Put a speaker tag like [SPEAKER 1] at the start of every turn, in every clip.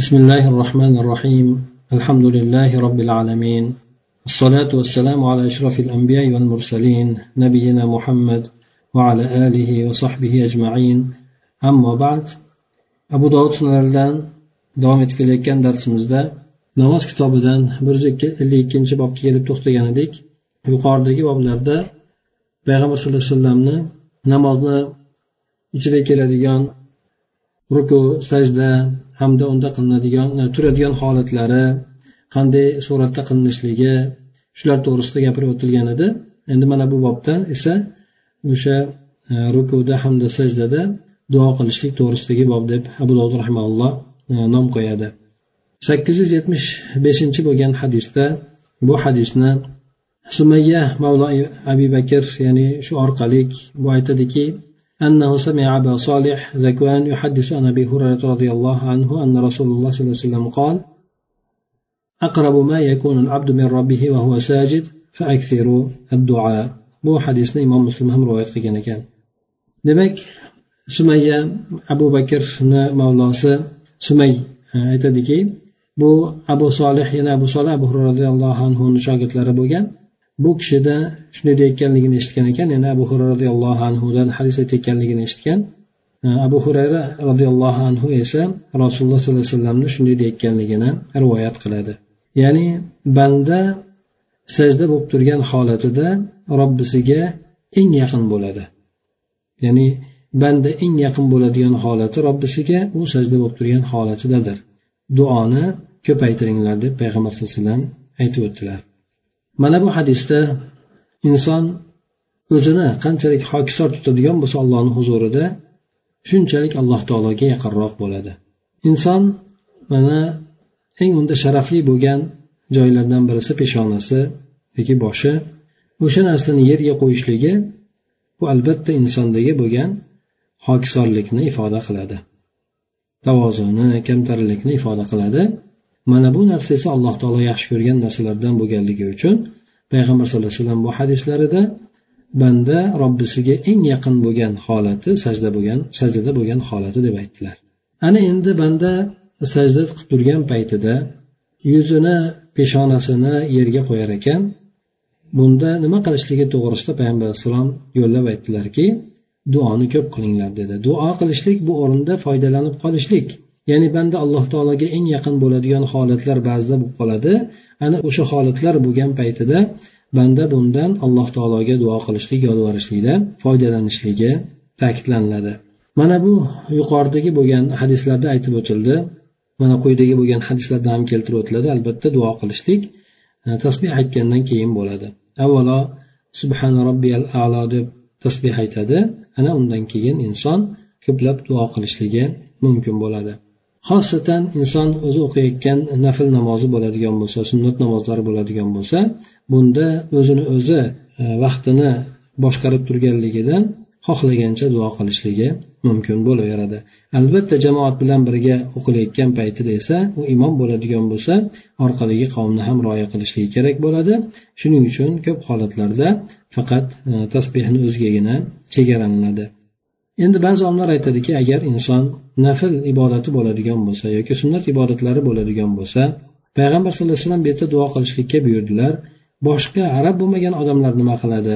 [SPEAKER 1] بسم الله الرحمن الرحيم الحمد لله رب العالمين الصلاة والسلام على أشرف الأنبياء والمرسلين نبينا محمد وعلى آله وصحبه أجمعين أما بعد أبو داود sunalaridan davom etib kelayotgan darsimizda namoz kitobidan bir yuz ellik ikkinchi bobga kelib to'xtagan edik yuqoridagi boblarda payg'ambar sallallohu alayhi vasallamni namozni ichida keladigan ruku sajda hamda unda qilinadigan e, turadigan holatlari qanday suratda qilinishligi shular to'g'risida gapirib o'tilgan edi. Endi mana bu bobda esa o'sha e, rukuda hamda sajdada duo qilishlik to'g'risidagi bob deb abu dovud rahimalloh e, nom qo'yadi. sakkiz yuz yetmish beshinchi bo'lgan hadisda bu hadisni sumayya mavlo abi bakr ya'ni shu orqali bu aytadiki أنه سمع أبا صالح ذكوان يحدث عن أبي هريرة رضي الله عنه أن رسول الله صلى الله عليه وسلم قال أقرب ما يكون العبد من ربه وهو ساجد فأكثروا الدعاء bu hadisni imom muslim ham rivoyat qilgan ekan demak sumayya abu bakrni mavlosi sumay aytadiki bu abu solih yana abu solih abu roziyallohu anhuni shogirdlari bo'lgan bu kishida shunday deyayotganligini eshitgan ekan. Yana abu hurra roziyallohu anhudan hadis aytayotganligini eshitgan. Abu hurayra roziyallohu anhu esa rasululloh sollallohu alayhi vasallamni shunday deyayotganligini rivoyat qiladi. Ya'ni banda sajda bo'lib turgan holatida robbisiga eng yaqin bo'ladi. Ya'ni banda eng yaqin bo'ladigan holati robbisiga u sajda bo'lib turgan holatidadir. Duoni ko'paytiringlar deb payg'ambar sallallohu alayhi vasallam aytib o'tdilar. Mana bu hadisda inson o'zini qanchalik hokisor tutadigan bo'lsa allohni huzurida shunchalik alloh taologa yaqinroq bo'ladi. Inson mana eng unda sharafli bo'lgan joylardan birisi peshonasi yoki boshi. O'sha narsani yerga qo'yishligi bu albatta insondagi bo'lgan hokisorlikni ifoda qiladi. Tavozuni kamtarlikni ifoda qiladi. Mana bu narsa esa alloh taolo yaxshi ko'rgan narsalardan bo'lganligi uchun payg'ambar sallallohu alayhi vasallam bu hadislarida banda robbisiga eng yaqin bo'lgan holati sajda bo'lgan sajdada bo'lgan holati deb aytdilar. Ana endi banda sajda qilib turgan paytida yuzini peshonasini yerga qo'yar ekan. Bunda nima qilishligi to'g'risida payg'ambar alayhissalom yo'llab aytdilarki duoni ko'p qilinglar dedi. Duo qilishlik bu o'rinda foydalanib qolishlik. Ya'ni banda alloh taologa eng yaqin bo'ladigan holatlar ba'zida bo'lib qoladi. Ana o'sha holatlar bo'lgan paytida banda bundan alloh taologa duo qilishlik yolvorishlikda foydalanishligi ta'kidlaniladi. Mana bu yuqoridagi bo'lgan hadislarda aytib o'tildi. Mana quyidagi bo'lgan hadislarda ham keltirib o'tiladi. Albatta duo qilishlik e, tasbeh aytgandan keyin bo'ladi. Avvalo subhana robbiyal alo deb tasbeh aytadi. Ana undan keyin inson ko'plab duo qilishligi mumkin bo'ladi. Xosatan inson o'zi o'qiyotgan nafl namozi bo'ladigan bo'lsa sunnat namozlari bo'ladigan bo'lsa bunda o'zini o'zi e, vaqtini boshqarib turganligidan xohlagancha duo qilishligi mumkin bo'laveradi. Albatta jamoat bilan birga o'qilayotgan paytida esa u imom bo'ladigan bo'lsa orqadagi qavmni ham rioya qilishligi kerak bo'ladi. Shuning uchun ko'p holatlarda faqat e, tasbehni o'zigagina chegaralanadi. Endi ba'zi olimlar aytadiki agar inson nafl ibodati bo'ladigan bo'lsa yoki sunnat ibodatlari bo'ladigan bo'lsa payg'ambar sallallohu alayhi vasallam bu yerda duo qilishlikka buyurdilar boshqa arab bo'lmagan odamlar nima qiladi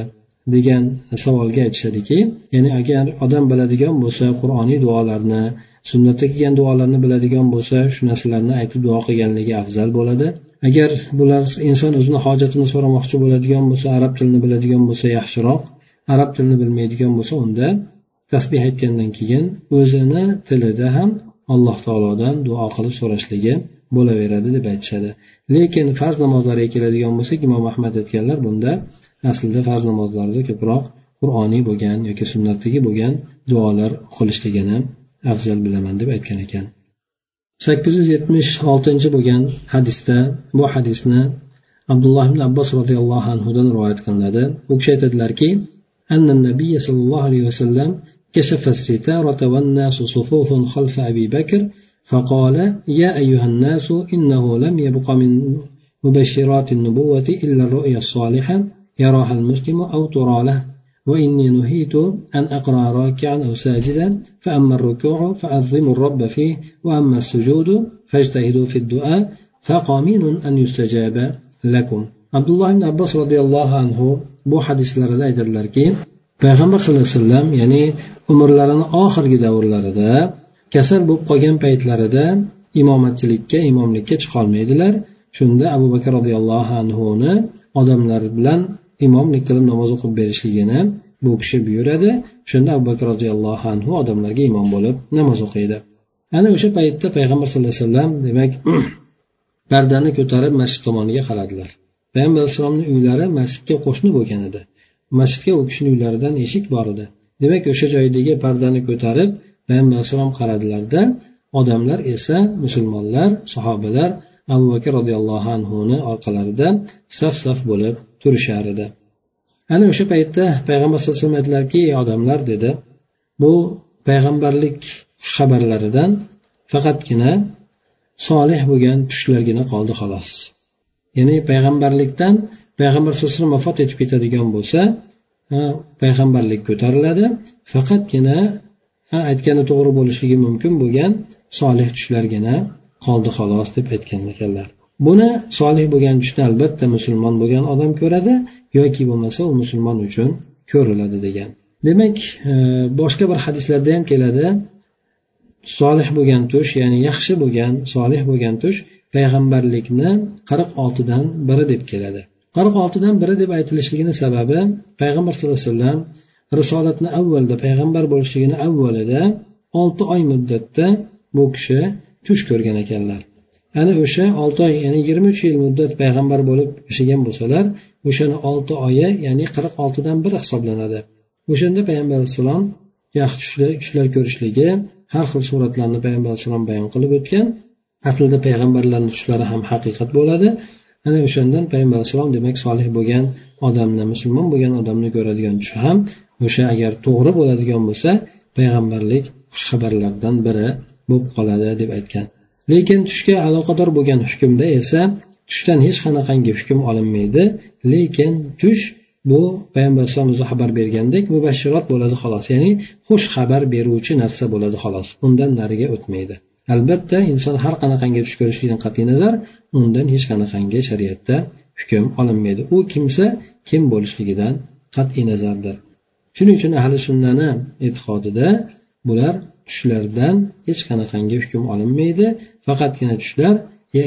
[SPEAKER 1] degan savolga aytishadiki ya'ni agar odam biladigan bo'lsa qur'oniy duolarni sunnatda kelgan duolarni biladigan bo'lsa shu narsalarni aytib duo qilganligi afzal bo'ladi. Agar bular inson o'zini hojatini so'ramoqchi bo'ladigan bo'lsa arab tilini biladigan bo'lsa yaxshiroq arab tilini bilmaydigan bo'lsa unda tasbeh aytgandan keyin o'zini tilida ham alloh taolodan duo qilib so'rashligi bo'laveradi deb aytishadi lekin farz namozlariga keladigan bo'lsak imom ahmad aytganlar bunda aslida farz namozlarda ko'proq qur'oniy bo'lgan yoki sunnatdagi bo'lgan duolar o'qilishligini afzal bilaman deb aytgan ekan sakkiz yuz yetmish oltinchi bo'lgan hadisda bu hadisni abdulloh ibn abbos roziyallohu anhudan rivoyat qilinadi u kishi aytadilarki أن النبي صلى الله عليه وسلم كشف الستارة والناس صفوف خلف أبي بكر فقال يا أيها الناس إنه لم يبق من مبشرات النبوة إلا الرؤيا الصالحة يراها المسلم أو ترى له. وإني نهيت أن أقرأ راكعا أو ساجدا فأما الركوع فأعظموا الرب فيه وأما السجود فاجتهدوا في الدعاء فقامين أن يستجاب لكم. عبد الله بن عباس رضي الله عنه bu hadislarida aytadilarki payg'ambar sallallohu alayhi vasallam ya'ni umrlarini oxirgi davrlarida kasal bo'lib qolgan paytlarida imomatchilikka imomlikka chiqolmaydilar shunda abu bakr roziyallohu anhuni odamlar bilan imomlik qilib namoz o'qib berishligini bu kishi buyuradi. Shunda abu bakr roziyallohu anhu odamlarga imom bo'lib namoz o'qiydi. Ana o'sha paytda payg'ambar sallallohu alayhi vasallam demak pardani ko'tarib masjid tomoniga qaradilar. Payg'ambar alayhissalomni uylari masjidga qo'shni bo'lgan edi. Masjidga u kishini uylaridan eshik bor edi. Demak o'sha joydagi pardani ko'tarib payg'ambar alayhissalom qaradilarda odamlar esa musulmonlar sahobalar abu bakr roziyallohu anhuni orqalarida saf saf bo'lib turishar edi. Ana o'sha paytda payg'ambar sallallohu alayhi vasallam aytdilarki odamlar dedi. Bu payg'ambarlik xushxabarlaridan faqatgina solih bo'lgan tushlargina qoldi xolos. Ya'ni payg'ambarlikdan payg'ambar sallallohu alayhi vasallam vafot etib ketadigan bo'lsa payg'ambarlik ko'tariladi. Faqatgina aytgani to'g'ri bo'lishligi mumkin bo'lgan solih tushlargina qoldi xolos deb aytgan ekanlar. Buni solih bo'lgan tushni albatta musulmon bo'lgan odam ko'radi yoki bo'lmasa u musulmon uchun ko'riladi degan. Demak e, boshqa bir hadislarda ham keladi. Solih bo'lgan tush ya'ni yaxshi bo'lgan solih bo'lgan tush payg'ambarlikni qirq oltidan biri deb keladi. Qirq oltidan biri deb aytilishligini sababi payg'ambar sallallohu alayhi vasallam risolatni avvalda payg'ambar bo'lishligini avvalida olti oy muddatda bu kishi tush ko'rgan ekanlar. Ana o'sha olti oy ya'ni yigirma uch yil muddat payg'ambar bo'lib yashagan bo'lsalar o'shani olti oyi ya'ni qirq oltidan biri hisoblanadi. O'shanda payg'ambar alayhissalom yaxshi tushlar tushlar ko'rishligi har xil suratlarni payg'ambar alayhissalom bayon qilib o'tgan. Aslida payg'ambarlarni tushlari ham haqiqat bo'ladi. Ana o'shandan payg'ambar alayhissalom demak solih bo'lgan odamni musulmon bo'lgan odamni ko'radigan tushi ham o'sha agar to'g'ri bo'ladigan bo'lsa payg'ambarlik xushxabarlardan biri bo'lib qoladi deb aytgan. Lekin tushga aloqador bo'lgan hukmda esa tushdan hech qanaqangi hukm olinmaydi. Lekin tush bu payg'ambar alayhisalom o'zi xabar bergandek mubashshirot bo'ladi xolos. Ya'ni xush xabar beruvchi narsa bo'ladi xolos. Undan nariga o'tmaydi. Albatta inson har qanaqangi tush ko'rishlikdan qat'iy nazar undan hech qanaqangi shariatda hukm olinmaydi. U kimsa kim bo'lishligidan qat'iy nazardir. Shuning uchun ahli sunnani e'tiqodida bular tushlardan hech qanaqangi hukm olinmaydi. Faqatgina tushlar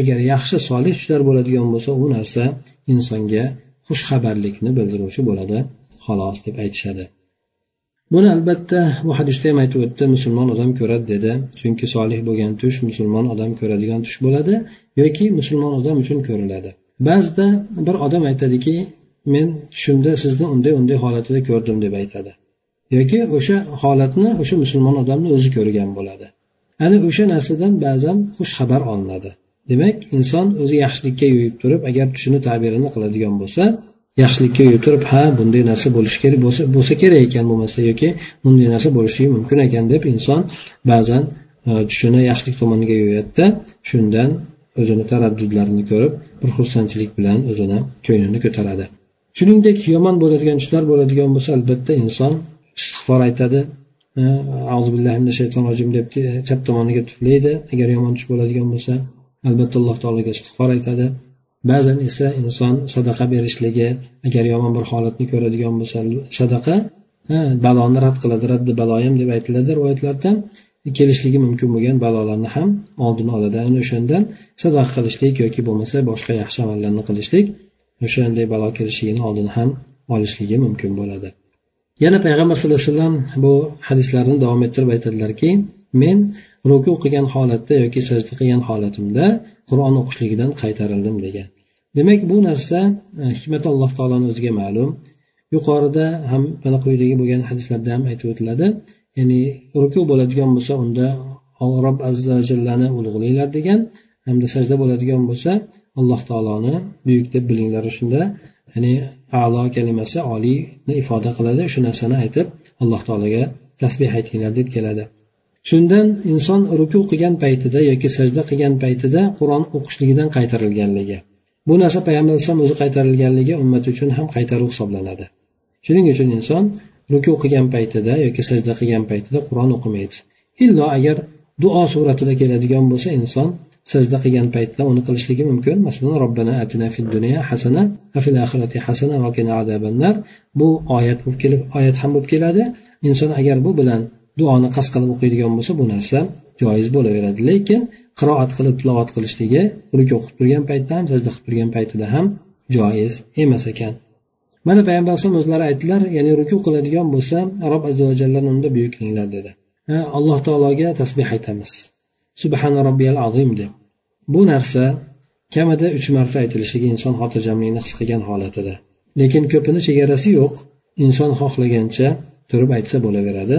[SPEAKER 1] agar yaxshi solih tushlar bo'ladigan bo'lsa u narsa insonga xushxabarlikni bildiruvchi bo'ladi xolos deb aytishadi. Buni albatta bu hadisda ham aytib o'tdi musulmon odam ko'radi dedi. Chunki solih bo'lgan tush musulmon odam ko'radigan tush bo'ladi yoki musulmon odam uchun ko'riladi. Ba'zida bir odam aytadiki men tushimda sizni unday unday holatida ko'rdim deb aytadi. Yoki o'sha holatni o'sha musulmon odamni o'zi ko'rgan bo'ladi. Ana o'sha narsadan ba'zan xush xabar olinadi. Demak inson o'zi yaxshilikka yo'yib turib agar tushini tabirini qiladigan bo'lsa yaxshilikka yo'yib turib ha bunday narsa bo'lishi kerak bo'lsa bo'lsa kerak ekan bo'lmasa yoki bunday narsa bo'lishligi mumkin ekan deb inson ba'zan e, tushini yaxshilik tomoniga yo'yadida shundan o'zini taraddudlarini ko'rib bir xursandchilik bilan o'zini ko'nglini ko'taradi. Shuningdek yomon bo'ladigan tushlar bo'ladigan bo'lsa albatta inson istig'for aytadi. E, Shayton rojim deb chap tomoniga tuflaydi. Agar yomon tush bo'ladigan bo'lsa albatta alloh taologa istig'for aytadi. Ba'zan esa inson sadaqa berishligi agar yomon bir holatni ko'radigan bo'lsa sadaqa baloni rad qiladi raddi baloyim deb aytiladi rivoyatlarda. Kelishligi mumkin bo'lgan balolarni ham oldini oladi. Ana o'shandan sadaqa qilishlik yoki bo'lmasa boshqa yaxshi amallarni qilishlik o'shanday balo kelishligini oldini ham olishligi mumkin bo'ladi. Yana payg'ambar sallallohu alayhi vasallam bu hadislarni davom ettirib aytadilarki men ruku qilgan holatda yoki sajda qilgan holatimda qur'on o'qishligidan qaytarildim degan. Demak bu narsa e, hikmati alloh taoloni o'ziga ma'lum. Yuqorida ham mana quyidagi bo'lgan hadislarda ham aytib o'tiladi. Ya'ni ruku bo'ladigan bo'lsa unda rob azza jallani ulug'langlar degan hamda sajda bo'ladigan bo'lsa alloh taoloni buyuk deb bilinglar shunda. Ya'ni alo kalimasi oliyni ifoda qiladi shu narsani aytib alloh taologa tasbeh aytinglar deb keladi. Shundan inson ruku qilgan paytida yoki sajda qilgan paytida qur'on o'qishligidan qaytarilganligi. Bu narsa payg'ambar alayhisalom o'zi qaytarilganligi ummat uchun ham qaytaruv hisoblanadi. Shuning uchun inson ruku qilgan paytida yoki sajda qilgan paytida qur'on o'qimaydi. Illo agar duo suratida keladigan bo'lsa inson sajda qilgan paytda uni qilishligi mumkin. Masalan robbana atina fid dunya hasana va fil oxirati hasana va qina azabannar. Bu oyat bo'lib kelib oyat ham bo'lib keladi. Inson agar bu bilan duoni qasd qilib o'qiydigan bo'lsa bu narsa joiz bo'laveradi. Lekin qiroat qilib tilovat qilishligi ruku o'qib turgan paytda ham sajda qilib turgan paytida ham joiz emas ekan. Mana payg'ambar alayhisalom o'zlari aytdilar ya'ni ruku qiladigan bo'lsa rob azza va unda buyuk dedi. Alloh taologa tasbeh aytamiz. Subhana robbiyal azim deb. Bu narsa kamida uch marta aytilishligi inson xotirjamlikni his qilgan holatida. Lekin ko'pini chegarasi yo'q inson xohlagancha turib aytsa bo'laveradi.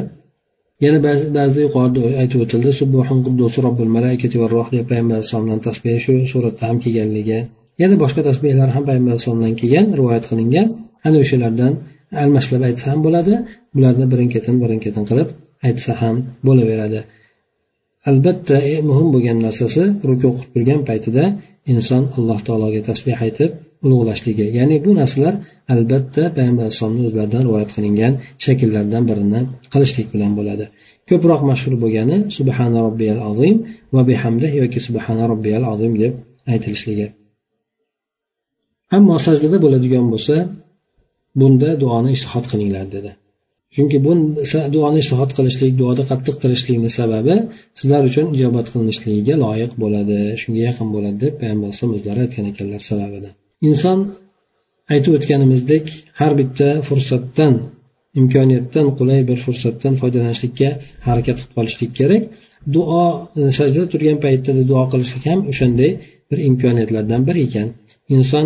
[SPEAKER 1] Yana ba'zida yuqorida aytib o'tildi subbuhun quddusi robbil malaikati va roh deb payg'ambar alayhissalomdan tasbeh shu suratda ham kelganligi yana boshqa tasbehlar ham payg'ambar alayhissalomdan kelgan rivoyat qilingan. Ana o'shalardan almashlab aytsa ham bo'ladi bularni birin ketin birin ketin qilib aytsa ham bo'laveradi. Albatta e, muhim bo'lgan narsasi ruku o'qib turgan paytida inson alloh taologa tasbeh aytib ulug'lashligi. Ya'ni bu narsalar albatta payg'ambar alayhisalomni o'zlaridan rivoyat qilingan shakllardan birini qilishlik bilan bo'ladi. Ko'proq mashhur bo'lgani subhana robbiyal azim va bihamdi yoki subhana robbiyal azim deb aytilishligi. Ammo sajdada bo'ladigan bo'lsa bunda duoni ishtihod qilinglar dedi. Chunki bu duoni ishtihod qilishlik duoda qattiq tirishlikni sababi sizlar uchun ijobat qilinishligiga loyiq bo'ladi shunga yaqin bo'ladi deb payg'ambar alayhisalom o'zlari aytgan ekanlar sababidan inson aytib o'tganimizdek har bitta fursatdan imkoniyatdan qulay bir fursatdan foydalanishlikka harakat qilib qolishlik kerak. Duo e, sajdada turgan paytda duo qilishlik ham o'shanday bir imkoniyatlardan biri ekan. Inson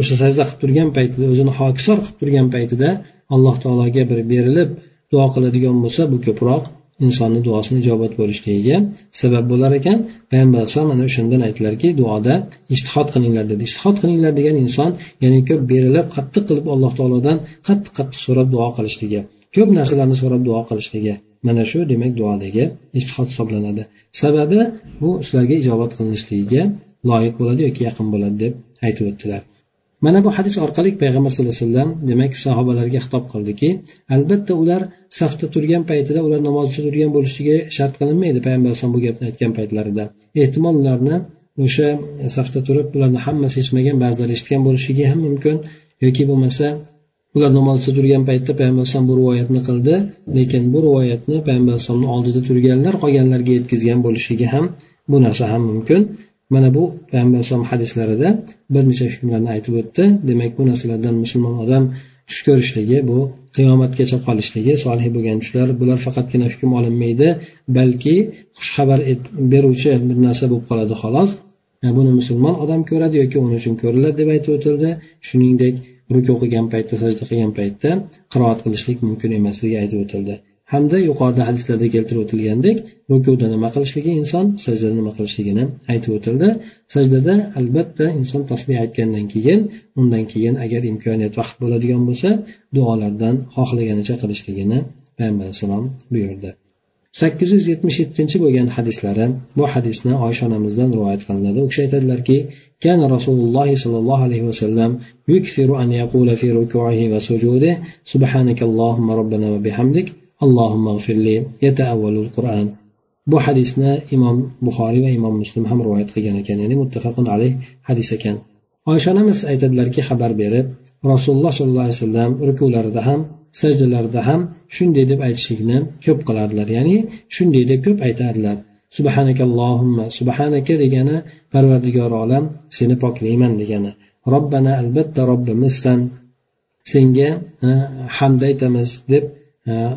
[SPEAKER 1] o'sha sajda qilib turgan paytida o'zini hokisor qilib turgan paytida alloh taologa bir berilib duo qiladigan bo'lsa bu ko'proq insonni duosini ijobat bo'lishligiga sabab bo'lar ekan payg'ambar alayhisalom mana o'shandan aytdilarki duoda ishtihod qilinglar dedi. Ishtihod qilinglar degan inson ya'ni ko'p berilib qattiq qilib alloh taolodan qattiq qattiq so'rab duo qilishligi ko'p narsalarni so'rab duo qilishligi mana shu demak duodagi ishtihod hisoblanadi. Sababi bu sizlarga ijobat qilinishligiga loyiq bo'ladi yoki yaqin bo'ladi deb aytib o'tdilar. Mana bu hadis orqali payg'ambar sallallohu alayhi vasallam demak sahobalarga xitob qildiki albatta ular safda turgan paytida ular namozda turgan bo'lishligi shart qilinmaydi payg'ambar alayhisalom bu gapni aytgan paytlarida. Ehtimol ularni o'sha safda turib ularni hammasi eshitmagan ba'zilari eshitgan bo'lishligi ham mumkin yoki bo'lmasa ular namozda turgan paytda payg'ambar alayhisalom bu rivoyatni qildi lekin bu rivoyatni payg'ambar alayhisalomni oldida turganlar qolganlarga yetkazgan bo'lishligi ham bu narsa ham mumkin. Mana bu payg'ambar alayhisalom hadislarida bir necha hukmlarni aytib o'tdi. Demak bu narsalardan musulmon odam tush ko'rishligi bu qiyomatgacha qolishligi solih bo'lgan tushlar bular faqatgina hukm olinmaydi balki xushxabar beruvchi bir narsa bo'lib qoladi xolos. Buni musulmon odam ko'radi yoki uni uchun ko'riladi deb aytib o'tildi. Shuningdek ruku o'qigan paytda sajda qilgan paytda qiroat qilishlik mumkin emasligi aytib o'tildi. hamda yuqorida hadislarda keltirib o'tilgandek rukuda nima qilishligi inson sajdada nima qilishligini aytib o'tildi sajdada albatta inson tasbeh aytgandan keyin undan keyin agar imkoniyat vaqt bo'ladigan bo'lsa duolardan xohlaganicha qilishligini payg'ambar alayhissalom buyurdi sakkiz yuz yetmish yettinchi bo'lgan hadislari bu hadisni oysha onamizdan rivoyat qilinadi u kishi aytadilarki كان رسول الله صلى الله عليه وسلم يكثر أن يقول في ركوعه وسجوده سبحانك اللهم ربنا وبحمدك allohimma g'firli yataavvalul qur'an. Bu hadisni imom buxoriy va imom muslim ham rivoyat qilgan ekan ya'ni muttafaqun alayh hadis ekan. Oysha onamiz aytadilarki xabar berib rasululloh sollallohu alayhi vasallam rukularida ham sajdalarida ham shunday deb aytishlikni ko'p qilardilar. Ya'ni shunday deb ko'p aytardilar. Subhanakallohumma subhanaka degani parvardigor olam seni poklayman degani. Robbana albatta robbimizsan senga hamd aytamiz deb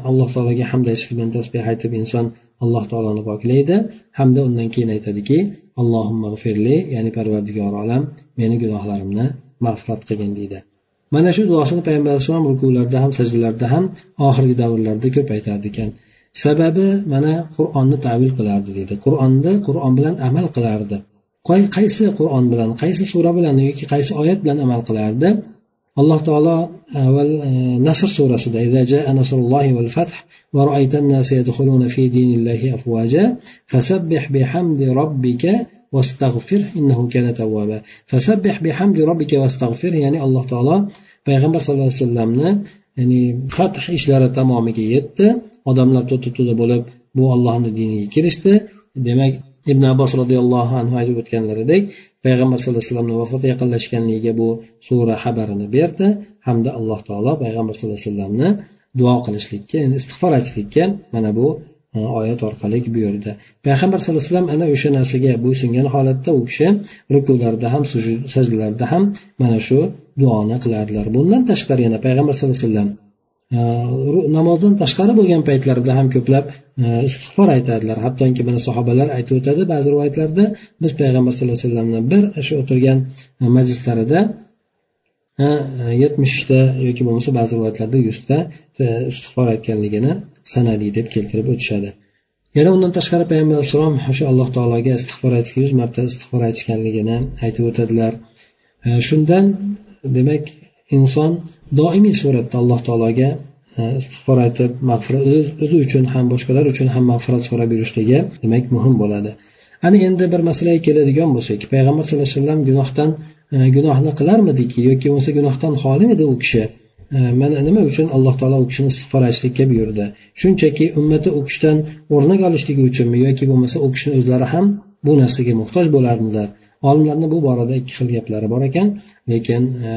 [SPEAKER 1] alloh taologa hamd aytish bilan tasbeh aytib inson alloh taoloni poklaydi. Hamda undan keyin aytadiki allohimma g'firli ya'ni parvardigor olam meni gunohlarimni mag'firat qilgin deydi. Mana shu duosini payg'ambar alayhissalom rukularda ham sajdalarda ham oxirgi davrlarda ko'p aytardi ekan. Sababi mana qur'onni tavil qilardi deydi. Qur'onni qur'on bilan amal qilardi. Qaysi qur'on bilan qaysi sura bilan yoki qaysi oyat bilan amal qilardi? Alloh taolo avval nasr surasida ورأيت الناس يدخلون في دين الله أفواجا فسبح بحمد ربك واستغفر إنه كان توابا فسبح بحمد ربك واستغفر يعني الله تعالى payg'ambar sallallohu alayhi vasallamni ya'ni fath ishlari tamomiga yetdi odamlar to'da to'da bo'lib bu ollohni diniga kirishdi demak ibn abbos roziyallohu anhu aytib o'tganlaridek payg'ambar sallallohu alayhi vasallamni vafoti yaqinlashganligiga bu sura xabarini berdi. Hamda alloh taolo payg'ambar sallallohu alayhi vasallamni duo qilishlikka ya'ni istig'for aytishlikka mana bu e, oyat orqali buyurdi. Payg'ambar sallallohu alayhi vasallam ana o'sha narsaga bo'ysungan holatda u kishi rukularda ham sajdalarda ham mana shu duoni qilardilar. Bundan tashqari yana payg'ambar sallallohu alayhi vasallam Э, namozdan tashqari bo'lgan paytlarida ham ko'plab э, istig'for aytadilar. Hattoki mana sahobalar aytib o'tadi ba'zi rivoyatlarda biz payg'ambar sallallohu alayhi vasallamni bir shu o'tirgan e, majlislarida e, yetmishta yoki bo'lmasa ba'zi rivoyatlarda yuzta e, istig'for aytganligini sanadi deb keltirib o'tishadi. Yana undan tashqari payg'ambar alayhissalom o'sha alloh taologa istig'for aytishga yuz marta istig'for aytishganligini aytib o'tadilar. Shundan demak inson doimiy suratda alloh taologa e, istig'for aytib mag'firat o'zi uchun ham boshqalar uchun ham mag'firat so'rab yurishligi demak muhim bo'ladi. Ana endi bir masalaga keladigan bo'lsak payg'ambar sallallohu alayhi vasallam gunohdan e, gunohni qilarmidiki yoki bo'lmasa gunohdan xolimidi u kishi? E, mana nima uchun alloh taolo u kishini istig'for aytishlikka buyurdi shunchaki ummati u kishidan o'rnak olishligi uchunmi yoki bo'lmasa u kishini o'zlari ham bu narsaga muhtoj bo'larmidilar olimlarni bu borada ikki xil gaplari bor ekan. Lekin e,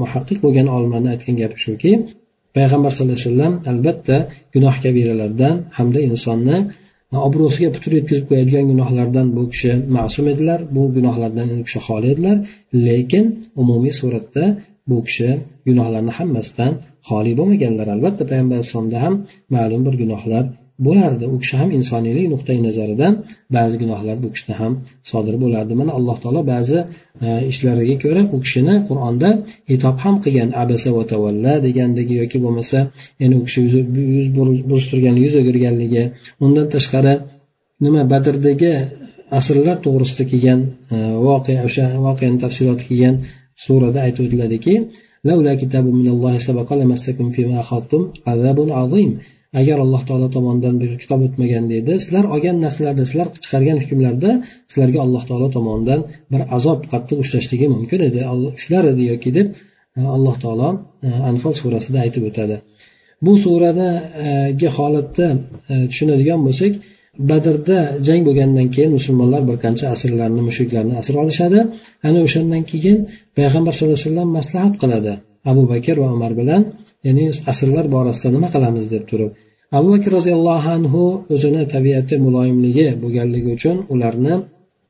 [SPEAKER 1] muhaqqiq bo'lgan olimlarni aytgan gapi shuki payg'ambar sallallohu alayhi vasallam albatta gunoh kabiralardan hamda insonni obro'siga putur yetkazib qo'yadigan gunohlardan bu kishi ma'sum edilar bu gunohlardan u kishi xoli edilar. Lekin umumiy suratda bu kishi gunohlarni hammasidan xoli bo'lmaganlar. Albatta payg'ambar alayhissalomda ham ma'lum bir gunohlar bo'lardi. U kishi ham insoniylik nuqtai nazaridan ba'zi gunohlar bu kishida ham sodir bo'lardi. Mana alloh taolo ba'zi e, ishlariga ko'ra u kishini qur'onda itob ham qilgan. Abasa va tavalla degandagi yoki bo'lmasa ya'ni u kishi yuz burishtirgan yuz o'girganligi undan tashqari nima badrdagi asrlar to'g'risida kelgan e, voqea o'sha voqeani tafsiloti kelgan surada aytib o'tiladiki agar alloh taolo tomonidan bir kitob o'tmaganda edi sizlar olgan narsalarda sizlar chiqargan hukmlarda sizlarga alloh taolo tomonidan bir azob qattiq ushlashligi mumkin edi. Ushlar edi yoki deb e, alloh taolo e, anfol surasida aytib o'tadi. Bu suradagi holatda e, tushunadigan bo'lsak badrda jang bo'lgandan keyin musulmonlar bir qancha asrlarni mushuklarni asir olishadi. Ana o'shandan keyin payg'ambar sallallohu alayhi vasallam maslahat qiladi. Abu bakr va umar bilan ya'ni asrlar borasida nima qilamiz deb turib. Abu bakr roziyallohu anhu o'zini tabiati muloyimligi bo'lganligi uchun ularni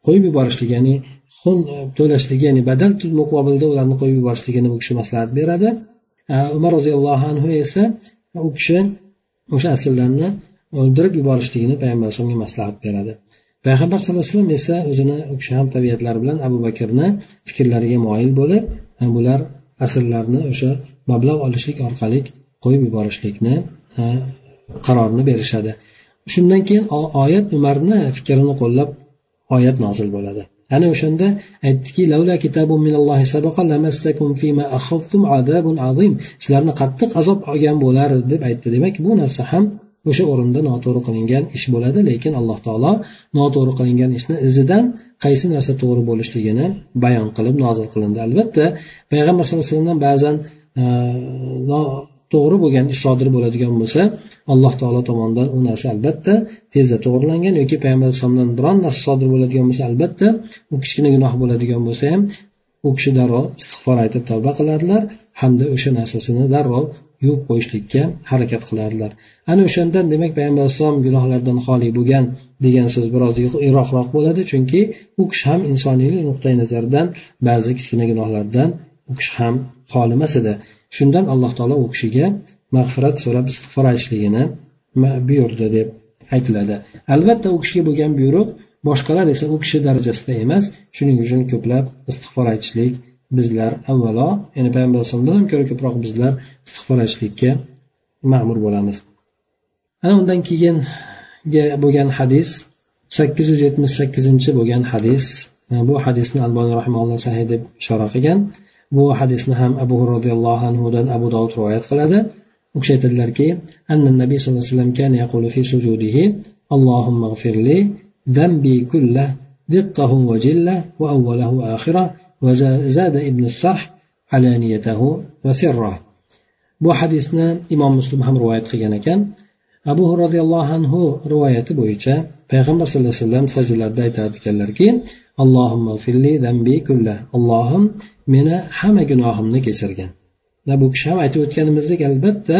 [SPEAKER 1] qo'yib yuborishlik ya'ni xun e, to'lashlik ya'ni badal muqobilda ularni qo'yib yuborishligini bu kishi maslahat beradi? E, Umar roziyallohu anhu esa u kishi o'sha asllarni o'ldirib yuborishligini payg'ambar alayhisalomga maslahat beradi. Payg'ambar sallallohu alayhi vasallam esa o'zini u kishi ham tabiatlari bilan abu bakrni fikrlariga moyil bo'lib e, bular asrlarni o'sha mablag' olishlik orqali qo'yib yuborishlikni qarorini berishadi. Shundan keyin oyat umarni fikrini qo'llab oyat nozil bo'ladi. Ana o'shanda aytdiki sizlarni qattiq azob olgan bo'lar deb aytdi. Demak bu narsa ham o'sha o'rinda noto'g'ri qilingan ish bo'ladi lekin alloh taolo noto'g'ri qilingan ishni izidan qaysi narsa to'g'ri bo'lishligini bayon qilib nozil qilindi. Albatta payg'ambar sallallohu alayhi vasallamdan ba'zan to'g'ri bo'lgan ish sodir bo'ladigan bo'lsa alloh taolo tomonidan u narsa albatta tezda to'g'rilangan yoki payg'ambar alayhisalomdan biron narsa sodir bo'ladigan bo'lsa albatta u kichkina gunoh bo'ladigan bo'lsa ham u kishi darrov istig'for aytib tavba qiladilar hamda o'sha narsasini darrov yuvib qo'yishlikka harakat qiladilar ana o'shandan demak payg'ambar alayhissalom gunohlardan xoli bo'lgan degan so'z biroz yiroqroq bo'ladi chunki u kishi ham insoniylik nuqtai nazaridan ba'zi kichkina gunohlardan u kishi ham xoli emas edi. Shundan alloh taolo u kishiga mag'firat so'rab istig'for aytishligini buyurdi deb aytiladi. Albatta u kishiga bo'lgan buyruq boshqalar esa u kishi darajasida emas shuning uchun ko'plab istig'for aytishlik bizlar avvalo ya'ni payg'ambar alayhisalomdan ham ko'ra ko'proq bizlar istig'for aytishlikka ma'mur bo'lamiz. Ana undan keyin bo'lgan hadis sakkiz yuz yetmish sakkizinchi bo'lgan hadis. Bu hadisni alboniy rahimalloh sahiy deb ishora qilgan. bu hadisni ham abu roziyallohu anhudan abu dovud rivoyat qiladi u kishi aytadilarki anna nabiy sallallohu alayhi vasallam kana yaqulu fi sujudihi allohumma g'firli ذنبي كله دقه وجله وأوله وآخره وزاد ابن الصرح alaniyatahu va sirra bu hadisni imom muslim ham rivoyat qilgan ekan abu roziyallohu anhu rivoyati bo'yicha payg'ambar sallallohu alayhi vasallam sajdalarda aytar ekanlarki allohimma filli dambi kulla allohim meni hamma gunohimni kechirgin va bu kishi ham aytib o'tganimizdek albatta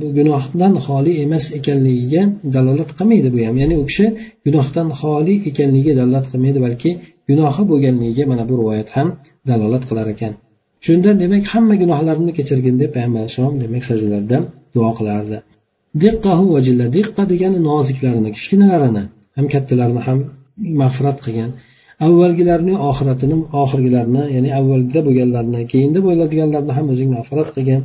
[SPEAKER 1] bu gunohdan xoli emas ekanligiga dalolat qilmaydi bu ham. Ya'ni u kishi gunohdan xoli ekanligiga dalolat qilmaydi balki gunohi bo'lganligiga mana bu rivoyat ham dalolat qilar ekan. Shundan demak hamma gunohlarimni kechirgin deb payg'ambar alayhissalom demak sajdalarda duo qilardi. Diqqahu vajilla diqqa degani noziklarini kichkinalarini ham kattalarini ham mag'firat qilgan. Avvalgilarni oxiratini oxirgilarni ya'ni avvalda bo'lganlarni keyinda bo'ladiganlarni ham o'zing mag'firat qilgin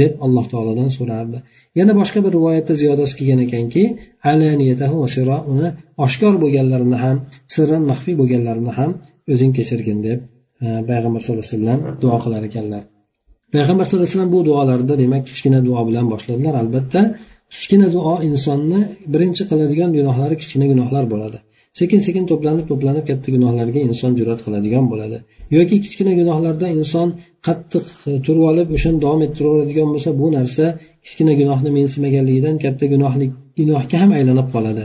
[SPEAKER 1] deb alloh taolodan so'rardi. Yana boshqa bir rivoyatda ziyodasi kelgan ekanki uni oshkor bo'lganlarini ham sirran maxfiy bo'lganlarini ham o'zing kechirgin deb e, payg'ambar sallallohu alayhi vasallam duo qilar ekanlar. Payg'ambar sallallohu alayhi vasallam bu duolarida demak kichkina duo bilan boshladilar. Albatta kichkina duo insonni birinchi qiladigan gunohlari kichkina gunohlar bo'ladi. Sekin sekin to'planib to'planib katta gunohlarga inson jur'at qiladigan bo'ladi. Yoki kichkina gunohlarda inson qattiq e, turib olib o'shani davom ettiraveradigan bo'lsa bu narsa kichkina gunohni mensimaganligidan katta gunohlik gunohga ham aylanib qoladi.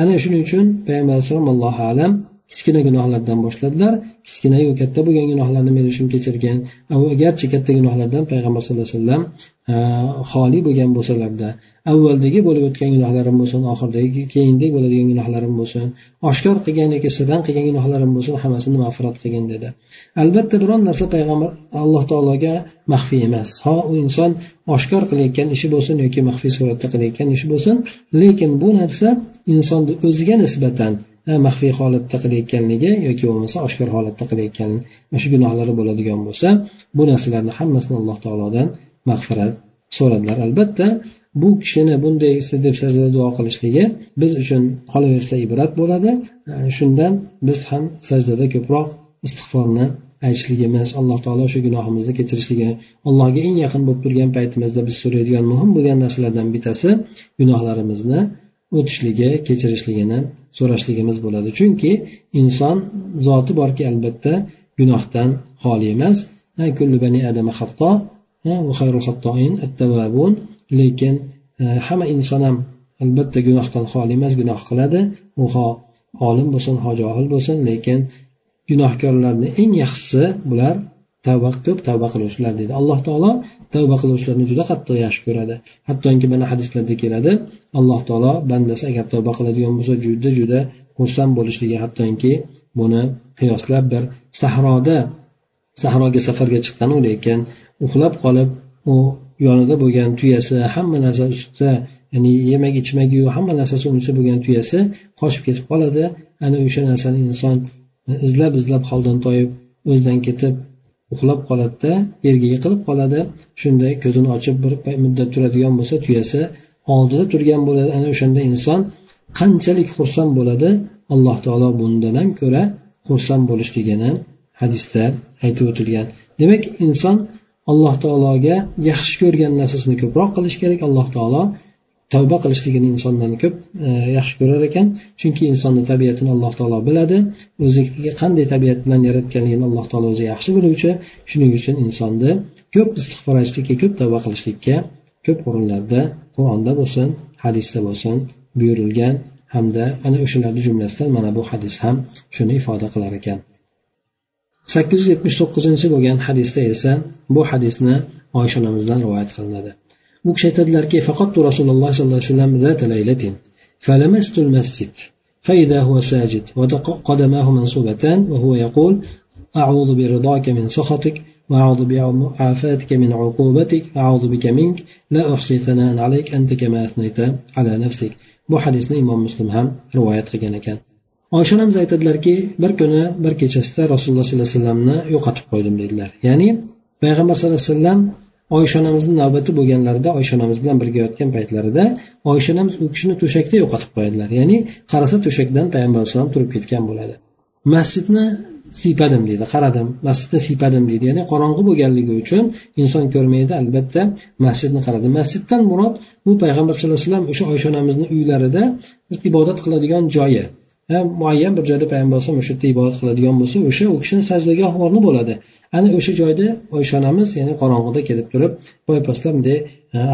[SPEAKER 1] Ana shuning uchun payg'ambar alayhisalom allohu alam kichkina gunohlardan boshladilar. Kichkinayu katta bo'lgan gunohlarni men uchun kechirgin garchi katta gunohlardan payg'ambar sallallohu alayhi vasallam xoli bo'lgan bo'lsalarda avvaldagi bo'lib o'tgan gunohlarim bo'lsin oxiridagi keyindagi bo'ladigan gunohlarim bo'lsin oshkor qilgan yoki sirdan qilgan gunohlarim bo'lsin hammasini mag'firat qilgin dedi. Albatta biron narsa payg'ambar alloh taologa maxfiy emas. Ho u inson oshkor qilayotgan ishi bo'lsin yoki maxfiy suratda qilayotgan ishi bo'lsin lekin bu narsa insonni o'ziga nisbatan maxfiy holatda qilayotganligi yoki bo'lmasa oshkor holatda qilayotgan shu gunohlari bo'ladigan bo'lsa bu narsalarni hammasini alloh taolodan mag'firat so'radilar. Albatta bu kishini bunday deb sajda duo qilishligi biz uchun qolaversa ibrat bo'ladi. Shundan biz ham sajdada ko'proq istig'forni aytishligimiz alloh taolo shu gunohimizni kechirishligi allohga eng yaqin bo'lib turgan paytimizda biz so'raydigan muhim bo'lgan narsalardan bittasi gunohlarimizni o'tishligi kechirishligini so'rashligimiz bo'ladi. Chunki inson zoti borki albatta gunohdan xoli emas. Bani adama lekin e, hamma inson ham albatta gunohdan xoli emas gunoh qiladi. U ho olim bo'lsin ho johil bo'lsin. Lekin gunohkorlarni eng yaxshisi bular tavba ko'p tavba qiluvchilar deydi alloh taolo tavba qiluvchilarni juda qattiq yaxshi ko'radi. Hattoki mana hadislarda keladi alloh taolo bandasi agar tavba qiladigan bo'lsa juda juda xursand bo'lishligi hattoki buni qiyoslab bir sahroda sahroga safarga chiqqan lekin uxlab qolib u yonida bo'lgan tuyasi hamma narsa ustida ya'ni yemak ichmagiyu hamma narsasi unisi bo'lgan tuyasi qochib ketib qoladi. Ana o'sha narsani inson izlab izlab holdan toyib o'zidan ketib uxlab qoladida yerga yiqilib qoladi. Shunday ko'zini ochib bir muddat turadigan bo'lsa tuyasi oldida turgan bo'ladi. Ana o'shanda inson qanchalik xursand bo'ladi? Alloh taolo bundan ham ko'ra xursand bo'lishligini hadisda aytib o'tilgan. Demak inson alloh taologa yaxshi ko'rgan narsasini ko'proq qilish kerak. Alloh taolo tavba qilishligini insondan ko'p e, yaxshi ko'rar ekan. Chunki insonni tabiatini alloh taolo biladi. O'ziga qanday tabiat bilan yaratganligini alloh taolo o'zi yaxshi biluvchi. Shuning uchun insonni ko'p istig'for aytishlikka ko'p tavba qilishlikka ko'p o'rinlarda qur'onda bo'lsin hadisda bo'lsin buyurilgan hamda ana o'shalarni jumlasidan mana bu hadis ham shuni ifoda qilar ekan. sakkiz yuz yetmish to'qqizinchi bo'lgan hadisda esa bu hadisni oysha onamizdan rivoyat qilinadi. Bu kishi aytadilarki faqattu rasululloh sollallohu alayhi vasallam ذات ليلة فلمست المسجد فإذا هو ساجد وقدماه منصوبتان وهو يقول أعوذ برضاك من سخطك وأعوذ بعافاتك من عقوبتك أعوذ بك منك لا أحصي ثناء عليك أنت كما أثنيت على نفسك bu hadisni imom muslim ham rivoyat qilgan ekan oysha onamiz aytadilarki bir kuni bir kechasida rasululloh sollallohu alayhi vasallamni yo'qotib qo'ydim dedilar ya'ni payg'ambar sallallohu alayhi vasallam oysha onamizni navbati bo'lganlarida oysha onamiz bilan birga yotgan paytlarida oysha onamiz u kishini to'shakda yo'qotib qo'yadilar. Ya'ni qarasa to'shakdan payg'ambar alayhisalom turib ketgan bo'ladi. Masjidni siypadim deydi qaradim. Masjidni siypadim deydi. Ya'ni qorong'i bo'lganligi uchun inson ko'rmaydi albatta masjidni qaradi masjiddan murod bu payg'ambar sallallohu alayhi vasallam o'sha oysha onamizni uylarida ibodat qiladigan joyi. Muayyan bir joyda payg'ambar alayhisalom o'sha yerda ibodat qiladigan bo'lsa o'sha u kishini sajdagoh o'rni bo'ladi. Ana o'sha joyda oysha onamiz ya'ni qorong'ida kelib turib boypaslar bunday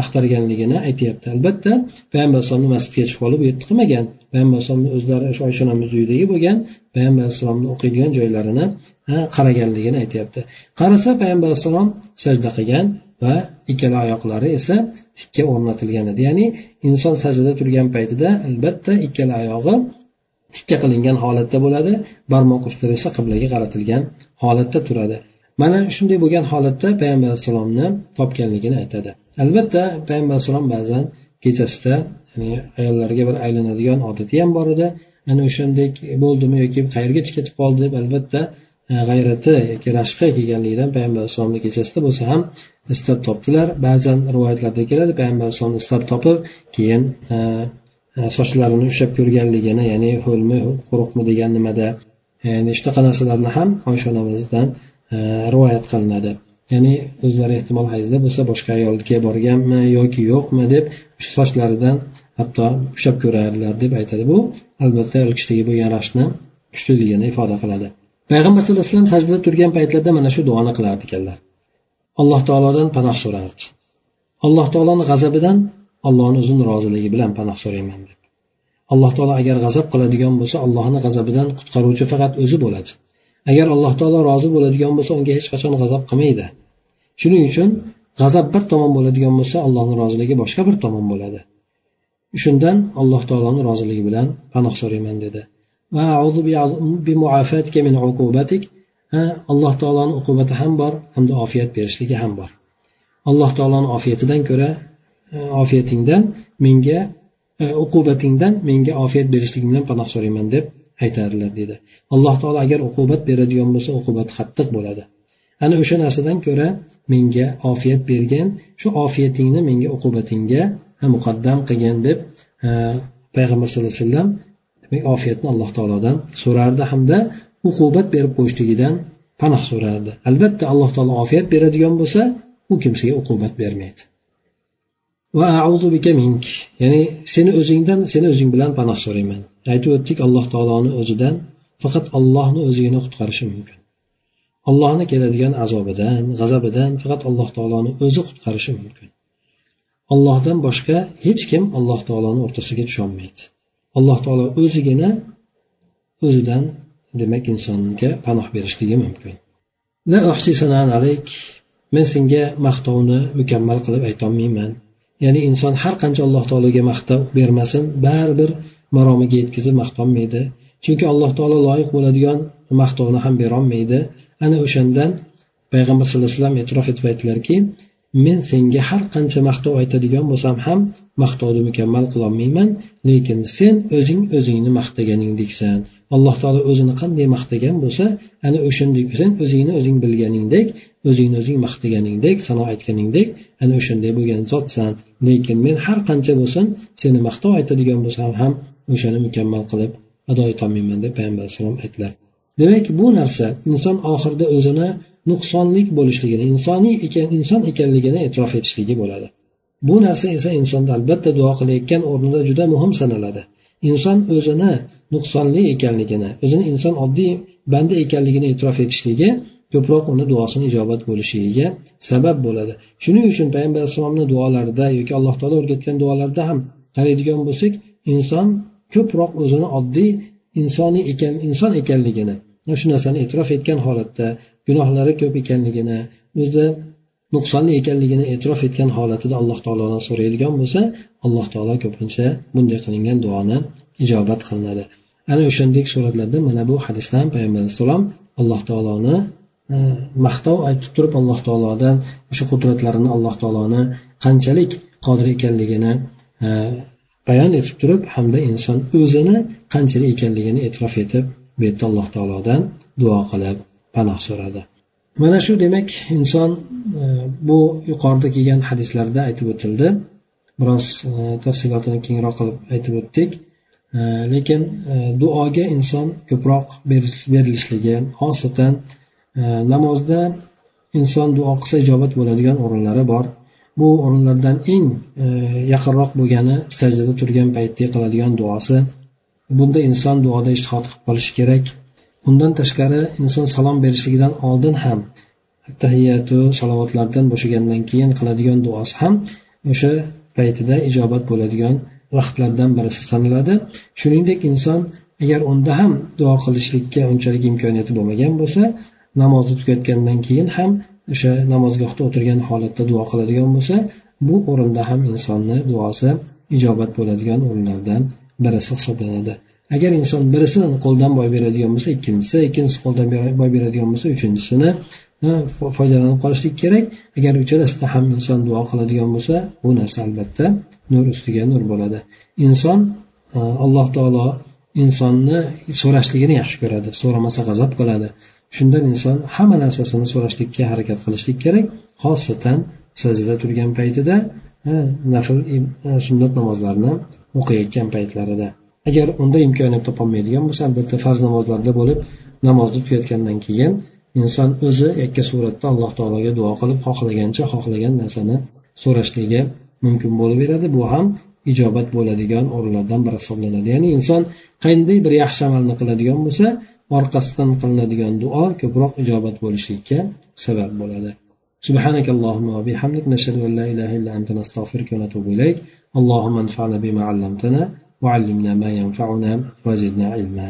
[SPEAKER 1] axtarganligini aytyapti. Albatta payg'ambar alayhisalomni masjidga chiqib olib u yerda qilmagan. Payg'ambar alayhisalomni o'zlari o'sha oysha onamiz uyidagi bo'lgan payg'ambar alayhissalomni o'qiydigan joylarini qaraganligini aytyapti. Qarasa payg'ambar alayhissalom sajda qilgan va ikkala oyoqlari esa tikka o'rnatilgan edi. Ya'ni inson sajdada turgan paytida albatta ikkala oyog'i tikka qilingan holatda bo'ladi barmoq uchlari esa qiblaga qaratilgan holatda turadi. Mana shunday bo'lgan holatda payg'ambar alayhissalomni topganligini aytadi. Albatta payg'ambar alayhissalom ba'zan kechasida ya'ni ayollarga bir aylanadigan odati ham bor edi. Ana o'shandek bo'ldimi yoki qayergacha ketib qoldi deb albatta e, g'ayrati yoki rashqi kelganligidan payg'ambar alayhissalomni kechasida bo'lsa ham istab topdilar. Ba'zan rivoyatlarda keladi payg'ambar alayhissalomni istab topib keyin e, E, sochlarini ushlab ko'rganligini ya'ni ho'lmi quruqmi degan nimada e, ya'ni shunaqa narsalarni ham oysha onamizdan e, rivoyat qilinadi. Ya'ni o'zlari ehtimol hayzda bo'lsa boshqa ayolga borganmi yoki yo'qmi deb o'sha sochlaridan hatto ushlab ko'rardilar deb aytadi. Bu albatta ayol kishidagi bo'lgan rashkni kuchliligini ifoda qiladi. Payg'ambar sallallohu alayhi vasallam sajdada turgan paytlarda mana shu duoni qilar ekanlar alloh taolodan panoh so'rardi. Alloh taoloni g'azabidan allohni o'zini roziligi bilan panoh so'rayman deb. Alloh taolo agar g'azab qiladigan bo'lsa allohni g'azabidan qutqaruvchi faqat o'zi bo'ladi. Agar alloh taolo rozi bo'ladigan bo'lsa unga hech qachon g'azab qilmaydi. Shuning uchun g'azab bir tomon bo'ladigan bo'lsa allohni roziligi boshqa bir tomon bo'ladi. Shundan alloh taoloni roziligi bilan panoh so'rayman dedi. Alloh taoloni uqubati ham bor hamda ofiyat berishligi ham bor. Alloh taoloni ofiyatidan ko'ra Э, ofiyatingdan menga e, uqubatingdan menga ofiyat berishliging bilan panoh so'rayman deb aytadilar dedi. Alloh taolo agar uqubat beradigan bo'lsa uqubat qattiq bo'ladi. Ana o'sha narsadan ko'ra menga ofiyat bergin shu ofiyatingni menga uqubatingga muqaddam qilgin deb e, payg'ambar sallallohu alayhi vasallam demak ofiyatni alloh taolodan so'rardi hamda uqubat berib qo'yishligidan panoh so'rardi. Albatta alloh taolo ofiyat beradigan bo'lsa u kimsaga uqubat bermaydi. Va audu bika mink. Ya'ni seni o'zingdan seni o'zing bilan panoh so'rayman. Aytib o'tdik alloh taoloni o'zidan faqat ollohni o'zigina qutqarishi mumkin. Allohni keladigan azobidan g'azabidan faqat alloh taoloni o'zi qutqarishi mumkin. Allohdan boshqa hech kim alloh taoloni o'rtasiga tusholmaydi alloh taolo o'zigina o'zidan demak insonga panoh berishligi mumkin. Men senga maqtovni mukammal qilib aytolmayman. Ya'ni inson har qancha alloh taologa maqtov bermasin baribir maromiga yetkazib maqtolmaydi chunki alloh taolo loyiq bo'ladigan maqtovni ham berolmaydi. Ana o'shandan payg'ambar sallallohu alayhi vasallam e'tirof etib aytdilarki men senga har qancha maqtov aytadigan bo'lsam ham maqtovni mukammal qilolmayman lekin sen o'zing o'zingni maqtaganingdeksan alloh taolo o'zini qanday maqtagan bo'lsa ana o'shandek sen o'zingni o'zing bilganingdek o'zingni o'zing maqtaganingdek sano aytganingdek ana o'shanday bo'lgan zotsan. Lekin men har qancha bo'lsin seni maqtov aytadigan bo'lsam ham o'shani mukammal qilib ado etolmayman deb payg'ambar alayhissalom aytdilar. Demak bu narsa inson oxirida o'zini nuqsonlik bo'lishligini insoniy ekan inson ekanligini e'tirof etishligi bo'ladi. Bu narsa esa insonda albatta duo qilayotgan o'rnida juda muhim sanaladi. Inson o'zini nuqsonli ekanligini o'zini inson oddiy banda ekanligini e'tirof etishligi ko'proq uni duosini ijobat bo'lishligiga sabab bo'ladi. Shuning uchun payg'ambar alayhissalomni duolarida yoki alloh taolo o'rgatgan duolarda ham qaraydigan bo'lsak inson ko'proq o'zini oddiy insoniy ekan inson ekanligini shu narsani e'tirof etgan holatda gunohlari ko'p ekanligini o'zi nuqsonli ekanligini e'tirof etgan holatida alloh taolodan so'raydigan bo'lsa alloh taolo ko'pincha bunday qilingan duoni ijobat qilinadi. Ana o'shandek suratlarda mana bu hadisdan payg'ambar alayhissalom alloh taoloni e, maqtov aytib turib alloh taolodan o'sha qudratlarini alloh taoloni qanchalik qodir ekanligini e, bayon etib turib hamda inson o'zini qanchalik ekanligini e'tirof etib bu yerda alloh taolodan duo qilib panoh so'radi. Mana shu demak inson e, bu yuqorida kelgan hadislarda aytib o'tildi. Biroz tafsilotini kengroq qilib aytib o'tdik. Э, lekin э, duoga inson ko'proq berilishligi xosatan e, namozda inson duo qilsa ijobat bo'ladigan o'rinlari bor. Bu o'rinlardan eng e, yaqinroq bo'lgani sajdada turgan paytda qiladigan duosi. Bunda inson duoda ishtihod qilib qolishi kerak. Undan tashqari inson salom berishligidan oldin ham tahiyatu salovatlardan bo'shagandan keyin qiladigan duosi ham o'sha paytida ijobat bo'ladigan vaqtlardan birisi sanaladi. Shuningdek inson agar unda ham duo qilishlikka unchalik imkoniyati bo'lmagan bo'lsa namozni tugatgandan keyin ham o'sha namozgohda o'tirgan holatda duo qiladigan bo'lsa bu o'rinda ham insonni duosi ijobat bo'ladigan o'rinlardan birisi hisoblanadi. Agar inson birisini qo'ldan boy beradigan bo'lsa ikkinchisi ikkinchisi qo'ldan boy beradigan bo'lsa uchinchisini foydalanib qolishlik kerak. Agar uchalasida ham inson duo qiladigan bo'lsa bu narsa albatta nur ustiga nur bo'ladi. Inson e, alloh taolo insonni so'rashligini yaxshi ko'radi so'ramasa g'azab qiladi. Shundan inson hamma narsasini so'rashlikka harakat qilishlik kerak xosatan sajdada turgan paytida nafl e, e, sunnat namozlarini o'qiyotgan paytlarida. Agar unda imkoniyat topolmaydigan bo'lsa albatta farz namozlarda bo'lib namozni tugatgandan keyin inson o'zi yakka suratda alloh taologa duo qilib xohlagancha xohlagan narsani so'rashligi mumkin bo'laveradi bu ham ijobat bo'ladigan o'rinlardan biri hisoblanadi ya'ni inson qanday bir yaxshi amalni qiladigan bo'lsa orqasidan qilinadigan duo ko'proq ijobat bo'lishlikka sabab bo'ladi سبحانك اللهم وبحمدك نشهد أن لا إله إلا أنت نستغفرك ونتوب إليك اللهم انفعنا بما علمتنا وعلمنا ما ينفعنا وزدنا علما